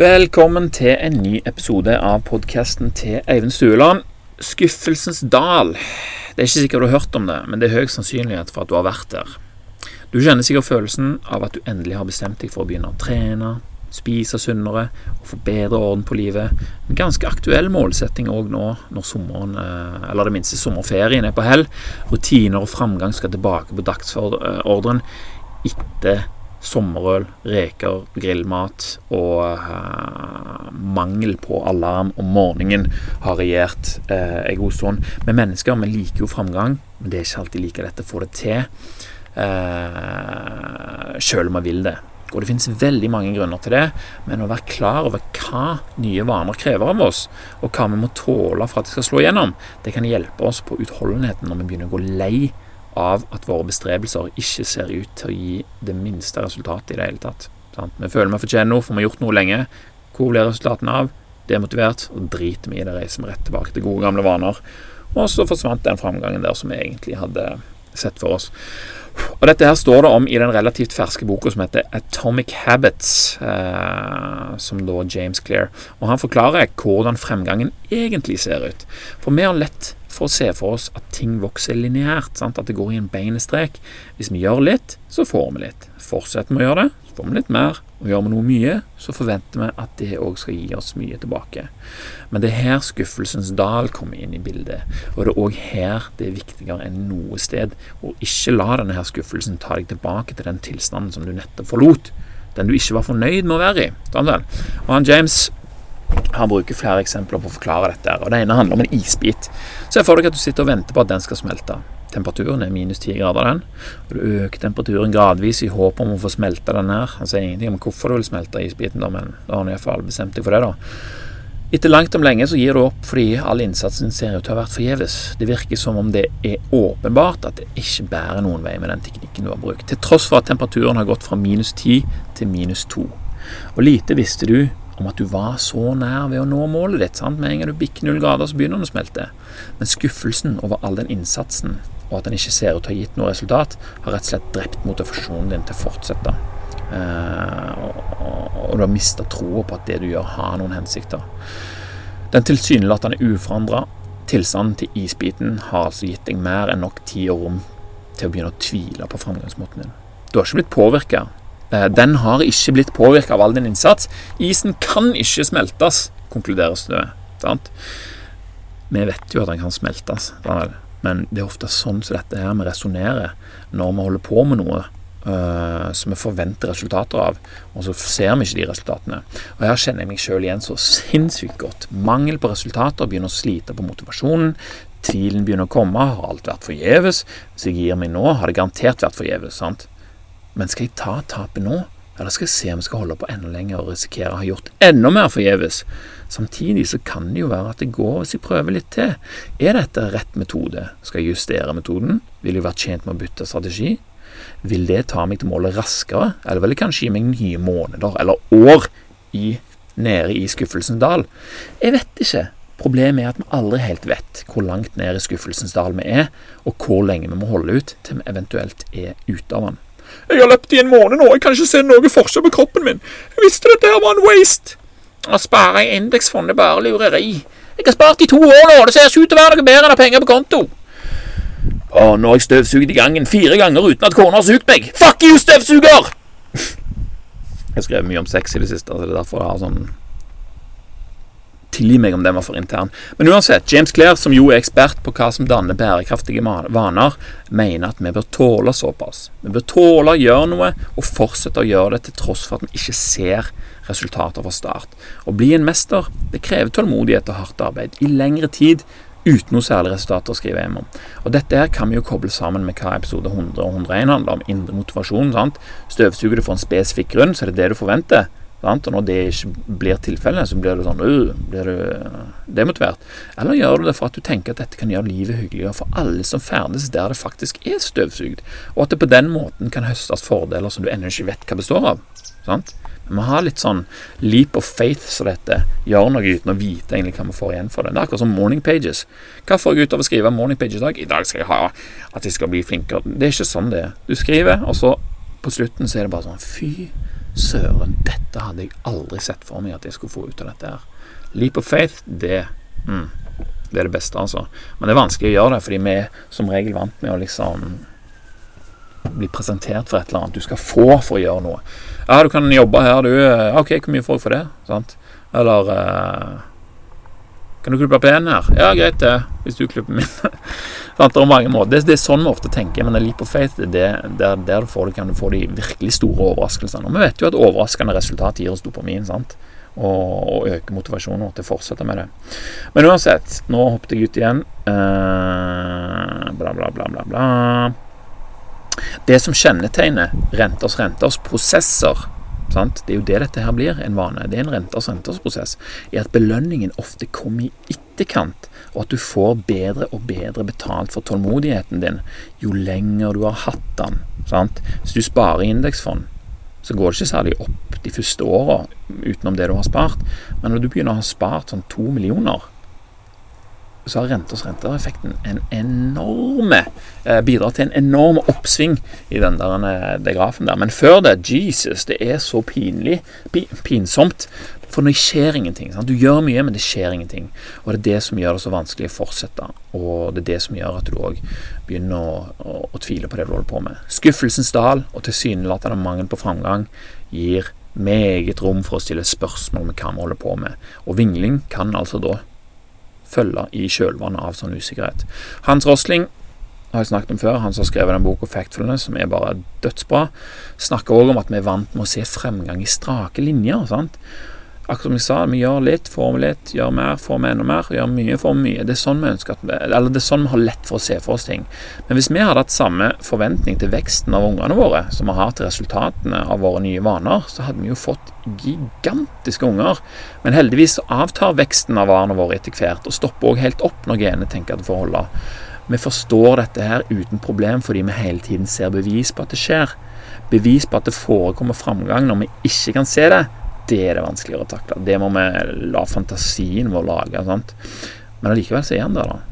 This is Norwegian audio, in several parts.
Velkommen til en ny episode av podkasten til Eivind Stueland. Skuffelsens dal. Det er ikke sikkert du har hørt om det, men det er høy sannsynlighet for at du har vært der. Du kjenner sikkert følelsen av at du endelig har bestemt deg for å begynne å trene, spise sunnere og få bedre orden på livet. En ganske aktuell målsetting òg nå når sommeren, eh, eller det minste sommerferien er på hell. Rutiner og framgang skal tilbake på dagsordren etter sommerøl, reker, grillmat og uh, mangel på alarm om morgenen har regjert uh, en god stund. Vi mennesker vi liker jo framgang, men det er ikke alltid like lett å få det til uh, sjøl om vi vil det. Og Det finnes veldig mange grunner til det, men å være klar over hva nye vaner krever av oss, og hva vi må tåle for at det skal slå igjennom, det kan hjelpe oss på utholdenheten når vi begynner å gå lei av at våre bestrebelser ikke ser ut til å gi det minste resultatet i det hele tatt. Sant? Vi føler vi fortjener noe, for vi har gjort noe lenge. Hvor blir resultatene av? Demotivert, og driter vi i det, reiser vi rett tilbake til gode, gamle vaner. Og så forsvant den framgangen der som vi egentlig hadde sett for oss. Og Dette her står det om i den relativt ferske boka som heter Atomic Habits, eh, som da James Clear. Og Han forklarer hvordan fremgangen egentlig ser ut. For vi har lett for å se for oss at ting vokser lineært. At det går i en beinestrek. Hvis vi gjør litt, så får vi litt. Fortsetter vi å gjøre det, så får vi litt mer. Og gjør vi noe mye, så forventer vi at det òg skal gi oss mye tilbake. Men det er her skuffelsens dal kommer inn i bildet. Og det er òg her det er viktigere enn noe sted å ikke la denne her skuffelsen ta deg tilbake til den tilstanden som du nettopp forlot. Den du ikke var fornøyd med å være i. Og han James han bruker flere eksempler på å forklare dette. og Det ene handler om en isbit. Se for deg at du sitter og venter på at den skal smelte. Temperaturen er minus 10 grader, den. Og Du øker temperaturen gradvis i håp om å få smelte den her. Han sier ingenting om hvorfor du vil smelte isbiten, da, men da har han iallfall bestemt deg for det. da. Etter langt om lenge så gir du opp fordi all innsatsen ser ut til å ha vært forgjeves. Det virker som om det er åpenbart at det ikke bærer noen vei med den teknikken du har brukt, til tross for at temperaturen har gått fra minus 10 til minus 2. Og lite visste du om at du var så nær ved å nå målet ditt. Sant? Med en gang du bikker null grader, så begynner den å smelte. Men skuffelsen over all den innsatsen, og at den ikke ser ut til å ha gitt noe resultat, har rett og slett drept motivasjonen din til å fortsette. Eh, og, og, og du har mista troa på at det du gjør, har noen hensikter. Den tilsynelatende uforandra tilstanden til isbiten har altså gitt deg mer enn nok tid og rom til å begynne å tvile på framgangsmåten din. Du har ikke blitt påvirka den har ikke blitt påvirka av all din innsats. Isen kan ikke smeltes, konkluderes det Sant? Vi vet jo at den kan smeltes, men det er ofte sånn som dette her vi resonnerer når vi holder på med noe uh, som vi forventer resultater av, og så ser vi ikke de resultatene. Og Her kjenner jeg meg sjøl igjen så sinnssykt godt. Mangel på resultater begynner å slite på motivasjonen. Tvilen begynner å komme. Har alt vært forgjeves? Hvis jeg gir meg nå, har det garantert vært forgjeves. sant? Men skal jeg ta tapet nå, eller skal jeg se om jeg skal holde på enda lenger og risikere å ha gjort enda mer forgjeves? Samtidig så kan det jo være at det går hvis jeg prøver litt til. Er dette rett metode? Skal jeg justere metoden? Vil jeg være tjent med å bytte strategi? Vil det ta meg til målet raskere, eller vil det kanskje gi meg nye måneder eller år i, nede i skuffelsens dal? Jeg vet ikke. Problemet er at vi aldri helt vet hvor langt ned i skuffelsens dal vi er, og hvor lenge vi må holde ut til vi eventuelt er ute av den. Jeg har løpt i en måned nå, jeg kan ikke se noe forskjell på kroppen min. Jeg visste dette her var en waste. Å spare i indeksfond er bare lureri. Jeg har spart i to år nå, det ser ikke ut til å være noe bedre enn å ha penger på konto. Og nå har jeg støvsugd i gangen fire ganger uten at kona har sugd meg. Fuck you, støvsuger! Jeg har skrevet mye om sex i det siste, så det er derfor jeg har sånn Tilgi meg om den var for intern. Men uansett, James Clair, som jo er ekspert på hva som danner bærekraftige vaner, mener at vi bør tåle såpass. Vi bør tåle å gjøre noe, og fortsette å gjøre det til tross for at vi ikke ser resultater fra start. Å bli en mester det krever tålmodighet og hardt arbeid i lengre tid uten noe særlig resultater å skrive hjem om. Og Dette her kan vi jo koble sammen med hva episode 100 og 101 handler om. Indre motivasjon. sant? Støvsuger du for en spesifikk grunn, så er det det du forventer. Sant? Og når det ikke blir tilfellet, så blir du sånn uh, blir du demotivert. Eller gjør du det for at du tenker at dette kan gjøre livet hyggeligere for alle som ferdes der det faktisk er støvsugd, og at det på den måten kan høstes fordeler som du ennå ikke vet hva består av. Sant? Vi må ha litt sånn leap of faith så dette gjør noe uten å vite egentlig hva vi får igjen for det. Det er akkurat som morning pages. Hva får jeg ut av å skrive morning pages i dag? I dag skal jeg ha at jeg skal bli flinkere. Det er ikke sånn det er. Du skriver, og så på slutten så er det bare sånn Fy Søren, dette hadde jeg aldri sett for meg at jeg skulle få ut av dette her. Leap of faith, det mm, Det er det beste, altså. Men det er vanskelig å gjøre det, fordi vi er som regel vant med å liksom bli presentert for et eller annet du skal få for å gjøre noe. Ja, du kan jobbe her, du. OK, hvor mye får jeg for det? Sant? Eller uh, Kan du klippe pen her? Ja, greit, det. Hvis du klipper min. det er mange måter. Det, er sånn vi ofte tenker, men det leap of faith, det er der, der du får, kan du få de virkelig store overraskelsene. Og vi vet jo at overraskende resultat gir oss dopamin. sant? og, øke motivasjonen til å fortsette med det. Men uansett, nå hoppet jeg ut igjen. Eh, bla, bla, bla, bla, bla. Det som kjennetegner renters renters prosesser sant? Det er jo det dette her blir, en vane. Det er en renters renters prosess. Er at belønningen ofte kommer i etterkant, og at du får bedre og bedre betalt for tålmodigheten din jo lenger du har hatt den. Sant? Hvis du sparer i indeksfond, så går det ikke særlig opp de første åra utenom det du har spart. Men når du begynner å ha spart sånn to millioner, så har renters rentereffekten en enorme eh, bidrar til en enorm oppsving i den der, den det grafen der. Men før det, Jesus, det er så pinlig, pinsomt. For det skjer ingenting. Sant? Du gjør mye, men det skjer ingenting. Og det er det som gjør det så vanskelig å fortsette. Og det er det som gjør at du òg begynner å, å, å, tvile på det du holder på med. Skuffelsens dal og tilsynelatende mangel på framgang gir meget rom for å stille spørsmål med hva vi holder på med. Og vingling kan altså da følge i kjølvannet av sånn usikkerhet. Hans Rosling har jeg snakket om før, han som har skrevet den boka 'Factfulness', som er bare dødsbra, snakker òg om at vi er vant med å se fremgang i strake linjer. sant? Akkurat som jeg sa, vi gjør litt, får vi litt, gjør mer, får vi enda mer, gjør mye, får vi mye. Det er sånn vi ønsker at vi, eller det er sånn vi har lett for å se for oss ting. Men hvis vi hadde hatt samme forventning til veksten av ungene våre som vi har til resultatene av våre nye vaner, så hadde vi jo fått gigantiske unger. Men heldigvis avtar veksten av varene våre etter hvert, og stopper òg helt opp når genene tenker at det får holde. Vi forstår dette her uten problem fordi vi hele tiden ser bevis på at det skjer. Bevis på at det forekommer framgang når vi ikke kan se det det er det vanskeligere å takle. Det må vi la fantasien vår lage. Sant? Men allikevel så er han der, da.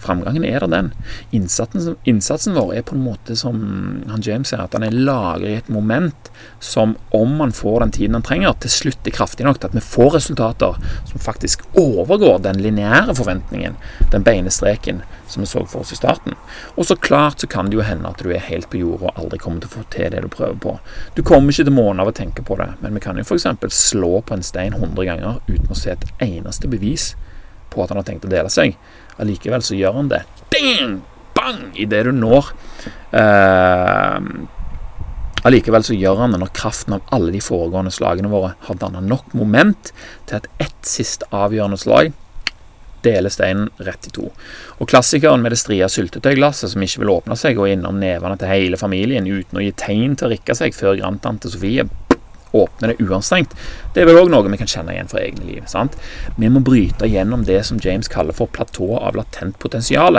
Framgangen er der, den. Innsatsen, innsatsen, vår er på en måte som han James sier, at han er lagret i et moment som, om man får den tiden han trenger, til slutt er kraftig nok til at vi får resultater som faktisk overgår den lineære forventningen, den beine streken, som vi så for oss i starten. Og så klart så kan det jo hende at du er helt på jordet og aldri kommer til å få til det du prøver på. Du kommer ikke til månen av å tenke på det, men vi kan jo f.eks. slå på en stein 100 ganger uten å se et eneste bevis på at han har tenkt å dele seg. Allikevel så gjør han det. Ding! Bang! Idet du når eh, Allikevel så gjør han det når kraften av alle de foregående slagene våre har dannet nok moment til at ett siste avgjørende slag deler steinen rett i to. Og klassikeren med det stria syltetøyglasset som ikke vil åpne seg, og innom nevene til hele familien uten å gi tegn til å rikke seg før grandtante Sofie åpne det uanstrengt. Det er vel òg noe vi kan kjenne igjen fra egne liv. sant? Vi må bryte gjennom det som James kaller for platået av latent potensial.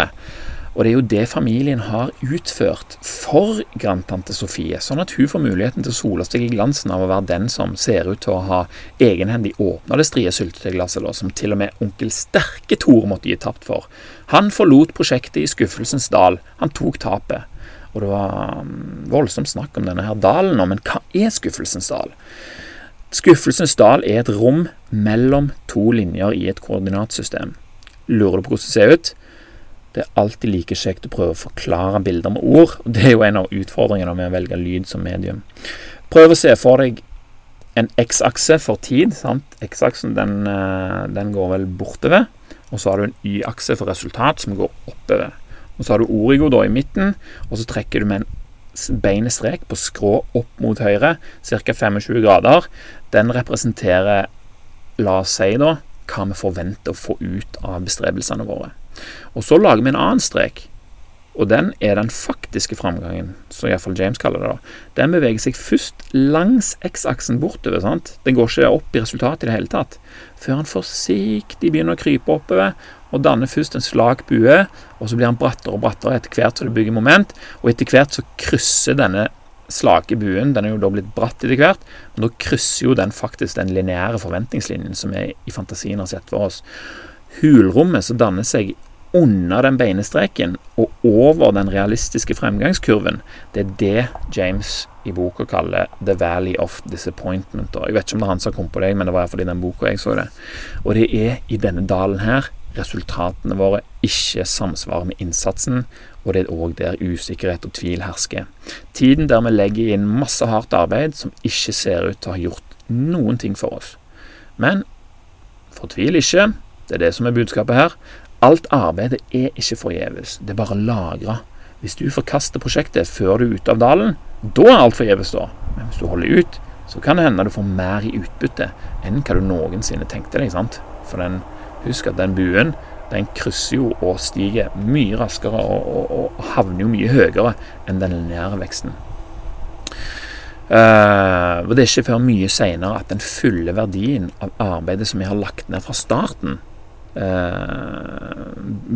Og det er jo det familien har utført for grandtante Sofie, sånn at hun får muligheten til å sole seg i glansen av å være den som ser ut til å ha egenhendig åpna det strie syltetøyglasset, som til og med onkel Sterke Tor måtte gi tapt for. Han forlot prosjektet i skuffelsens dal. Han tok tapet. Og det var um, voldsomt snakk om denne her dalen nå, men hva er skuffelsens dal? Skuffelsens dal er et rom mellom to linjer i et koordinatsystem. Lurer du på hvordan det ser ut? Det er alltid like kjekt å prøve å forklare bilder med ord, og det er jo en av utfordringene med å velge lyd som medium. Prøv å se for deg en X-akse for tid. X-aksen den, eh, den, går vel bortover, og så har du en Y-akse for resultat som går oppover. Og så har du origo da i midten, og så trekker du med en beinestrek på skrå opp mot høyre, ca. 25 grader. Den representerer, la oss si da, hva vi forventer å få ut av bestrebelsene våre. Og så lager vi en annen strek og den er den faktiske framgangen, som iallfall James kaller det. da. Den beveger seg først langs X-aksen bortover. sant? Den går ikke opp i resultatet i det hele tatt. Før han forsiktig begynner å krype oppover og danner først en slak bue, og så blir han brattere og brattere etter hvert som det bygger moment. Og etter hvert så krysser denne slake buen, den er jo da blitt bratt etter hvert, men da krysser jo den faktisk den lineære forventningslinjen som vi i fantasien har sett for oss. Hulrommet som danner seg under den beinestreken og over den realistiske fremgangskurven, det er det James i boka kaller 'the valley of disappointment'. Jeg vet ikke om det er han som kom på det, men det var iallfall i den boka jeg så det. Og det er i denne dalen her resultatene våre ikke samsvarer med innsatsen, og det er òg der usikkerhet og tvil hersker. Tiden der vi legger inn masse hardt arbeid som ikke ser ut til å ha gjort noen ting for oss. Men fortvil ikke, det er det som er budskapet her. Alt arbeidet er ikke forgjeves, det er bare lagra. Hvis du forkaster prosjektet før du er ute av dalen, da er alt forgjeves, da. Men hvis du holder ut, så kan det hende du får mer i utbytte enn hva du noensinne tenkte deg. sant? For den, husk at den buen den krysser jo og stiger mye raskere og, og, og havner jo mye høyere enn den lineære veksten. Uh, og Det er ikke før mye seinere at den fulle verdien av arbeidet som vi har lagt ned fra starten,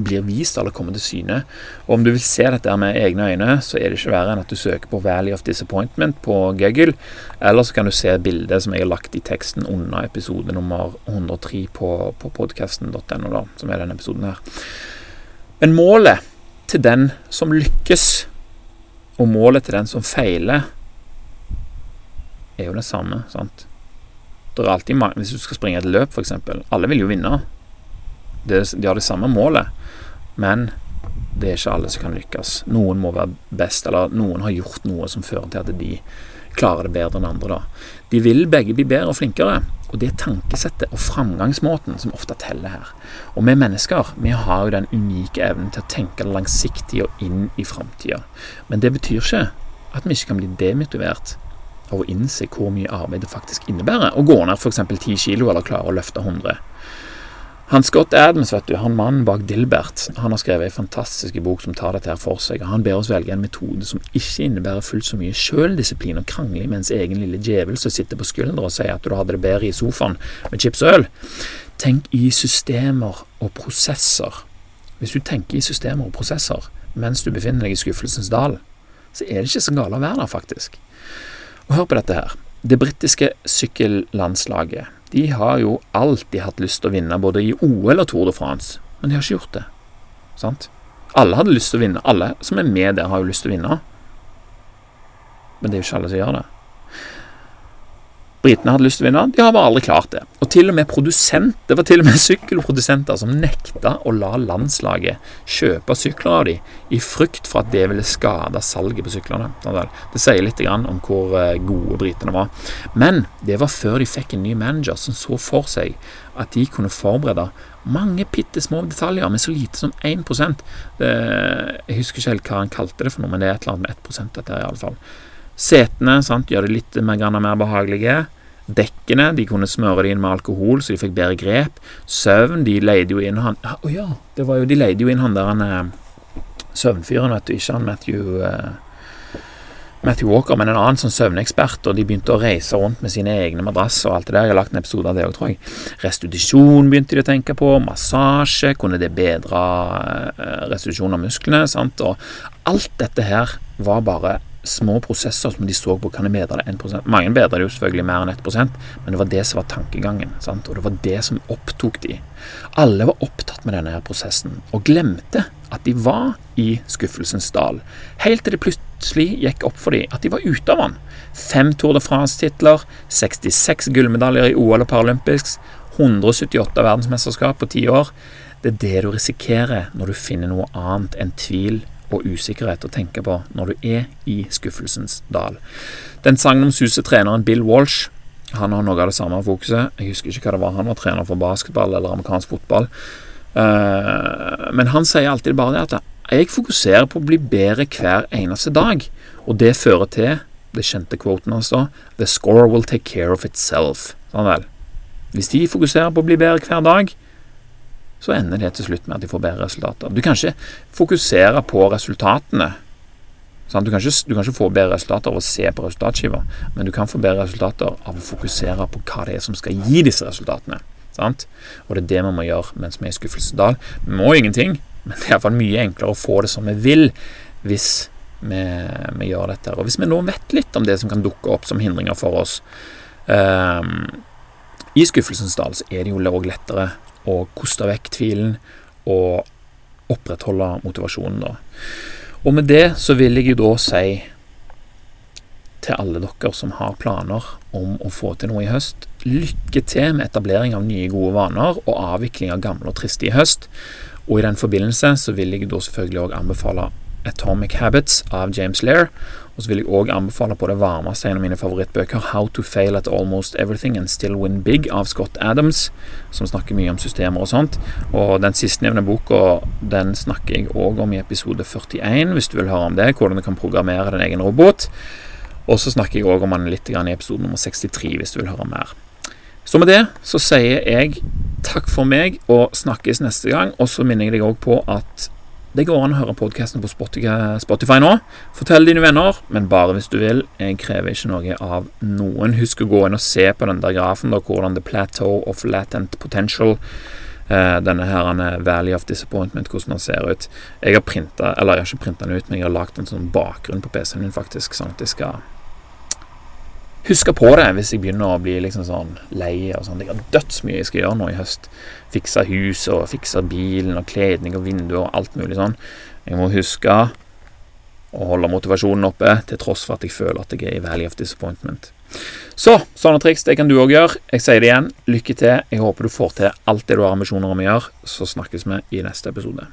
blir vist eller kommer til syne. Og Om du vil se dette med egne øyne, så er det ikke verre enn at du søker på 'Valley of Disappointment' på Google. Eller så kan du se bildet som jeg har lagt i teksten under episode nummer 103 på, på podkasten.no, som er denne episoden her. Men målet til den som lykkes, og målet til den som feiler, er jo det samme. sant? Det er alltid Hvis du skal springe et løp, f.eks. Alle vil jo vinne de har det samme målet, men det er ikke alle som kan lykkes. Noen må være best, eller noen har gjort noe som fører til at de klarer det bedre enn andre. da. De vil begge bli bedre og flinkere, og det er tankesettet og framgangsmåten som ofte teller her. Og vi mennesker vi har jo den unike evnen til å tenke langsiktig og inn i framtida. Men det betyr ikke at vi ikke kan bli demotivert av å innse hvor mye arbeid det faktisk innebærer å gå ned f.eks. 10 kilo eller klare å løfte 100 han Scott Adams, vet du, han mannen bak Dilbert, han har skrevet en fantastisk bok som tar dette her for seg. Han ber oss velge en metode som ikke innebærer fullt så mye sjøldisiplin og krangling mens egen lille djevel som sitter på skuldra og sier at du hadde det bedre i sofaen med chips og øl. Tenk i systemer og prosesser. Hvis du tenker i systemer og prosesser mens du befinner deg i skuffelsens dal, så er det ikke så galt å være der, faktisk. Og hør på dette her. Det britiske sykkellandslaget de har jo alltid hatt lyst til å vinne både i OL og Tour de France, men de har ikke gjort det. Sant? Alle hadde lyst til å vinne. Alle som er med der, har jo lyst til å vinne. Men det er jo ikke alle som gjør det. Britene hadde lyst til å vinne, de har bare aldri klart det. Og til og med produsent, Det var til og med sykkelprodusenter som nekta å la landslaget kjøpe sykler av dem i frykt for at det ville skade salget på syklene. Det sier litt om hvor eh, gode britene var. Men det var før de fikk en ny manager som så for seg at de kunne forberede mange bitte små detaljer med så lite som 1 det, Jeg husker ikke helt hva han kalte det for noe, men det er et eller annet med 1% dette her, iallfall. Setene sant, gjør det litt mer, mer behagelige. Dekkene de kunne smøre det inn med alkohol, så de fikk bedre grep. Søvn de leide jo inn han Å oh, ja, det var jo, de leide jo inn han der han eh, søvnfyren, vet du, ikke han Matthew uh, Matthew Walker, men en annen sånn søvnekspert, og de begynte å reise rundt med sine egne madrasser og alt det der. Jeg har lagt en episode av det òg, tror jeg. Restitusjon begynte de å tenke på. Massasje. Kunne det bedre uh, restitusjon av musklene? sant? Og alt dette her var bare små prosesser som de så på kan de bedre det 1 Mange bedrer det jo selvfølgelig mer enn 1 men det var det som var tankegangen. Sant? Og det var det som opptok de. Alle var opptatt med denne her prosessen, og glemte at de var i skuffelsens dal. Helt til det plutselig gikk opp for dem at de var ute av den. Fem Tour de France-titler, 66 gullmedaljer i OL og Paralympics, 178 verdensmesterskap på ti år. Det er det du risikerer når du finner noe annet enn tvil og usikkerhet å tenke på når du er i skuffelsens dal. Den sangen om susetreneren Bill Walsh han har noe av det samme fokuset. Jeg husker ikke hva det var. Han var trener for basketball eller amerikansk fotball. Uh, men han sier alltid bare det at jeg fokuserer på å bli bedre hver eneste dag. Og det fører til det kjente kvoten hans da The score will take care of itself. Sånn vel. Hvis de fokuserer på å bli bedre hver dag, så ender det til slutt med at de får bedre resultater. Du kan ikke fokusere på resultatene. Du kan, ikke, du kan, ikke, få bedre resultater av å se på resultatskiva, men du kan få bedre resultater av å fokusere på hva det er som skal gi disse resultatene. Sant? Og det er det vi må gjøre mens vi er i skuffelsesdal. Vi må ingenting, men det er iallfall mye enklere å få det som vi vil hvis vi, vi, gjør dette. Og hvis vi nå vet litt om det som kan dukke opp som hindringer for oss um, i skuffelsens dal, er det jo òg lettere og koste vekk tvilen og opprettholde motivasjonen, da. Og med det så vil jeg jo da si til alle dere som har planer om å få til noe i høst, lykke til med etablering av nye, gode vaner og avvikling av gamle og triste i høst. Og i den forbindelse så vil jeg da selvfølgelig òg anbefale Atomic Habits av James Lair. Og så vil jeg òg anbefale på det varmeste en av mine favorittbøker, How to Fail at Almost Everything and Still Win Big av Scott Adams, som snakker mye om systemer og sånt. Og den sistnevnte boka den snakker jeg òg om i episode 41, hvis du vil høre om det, hvordan du kan programmere din egen robot. Og så snakker jeg òg om den litt i episode nummer 63, hvis du vil høre mer. Så med det så sier jeg takk for meg, og snakkes neste gang. Og så minner jeg deg òg på at det går an å høre podkasten på Spotify nå. Fortell dine venner, men bare hvis du vil. Jeg krever ikke noe av noen. Husk å gå inn og se på den der grafen, da, hvordan the plateau of latent potential eh, denne her Valley of Disappointment, hvordan den ser ut. Jeg har printa, eller jeg har ikke printa den ut, men jeg har lagd en sånn bakgrunn på PC-en min, faktisk, sånn at jeg skal huske på det hvis jeg begynner å bli liksom sånn lei og sånn. Jeg har dødsmye jeg skal gjøre nå i høst. Fikse huset og fikse bilen og kledning og vinduer og alt mulig sånn. Jeg må huske å holde motivasjonen oppe, til tross for at jeg føler at jeg er i valley of disappointment. Så, sånne triks det kan du òg gjøre. Jeg sier det igjen, lykke til. Jeg håper du får til alt det du har ambisjoner om å gjøre. Så snakkes vi i neste episode.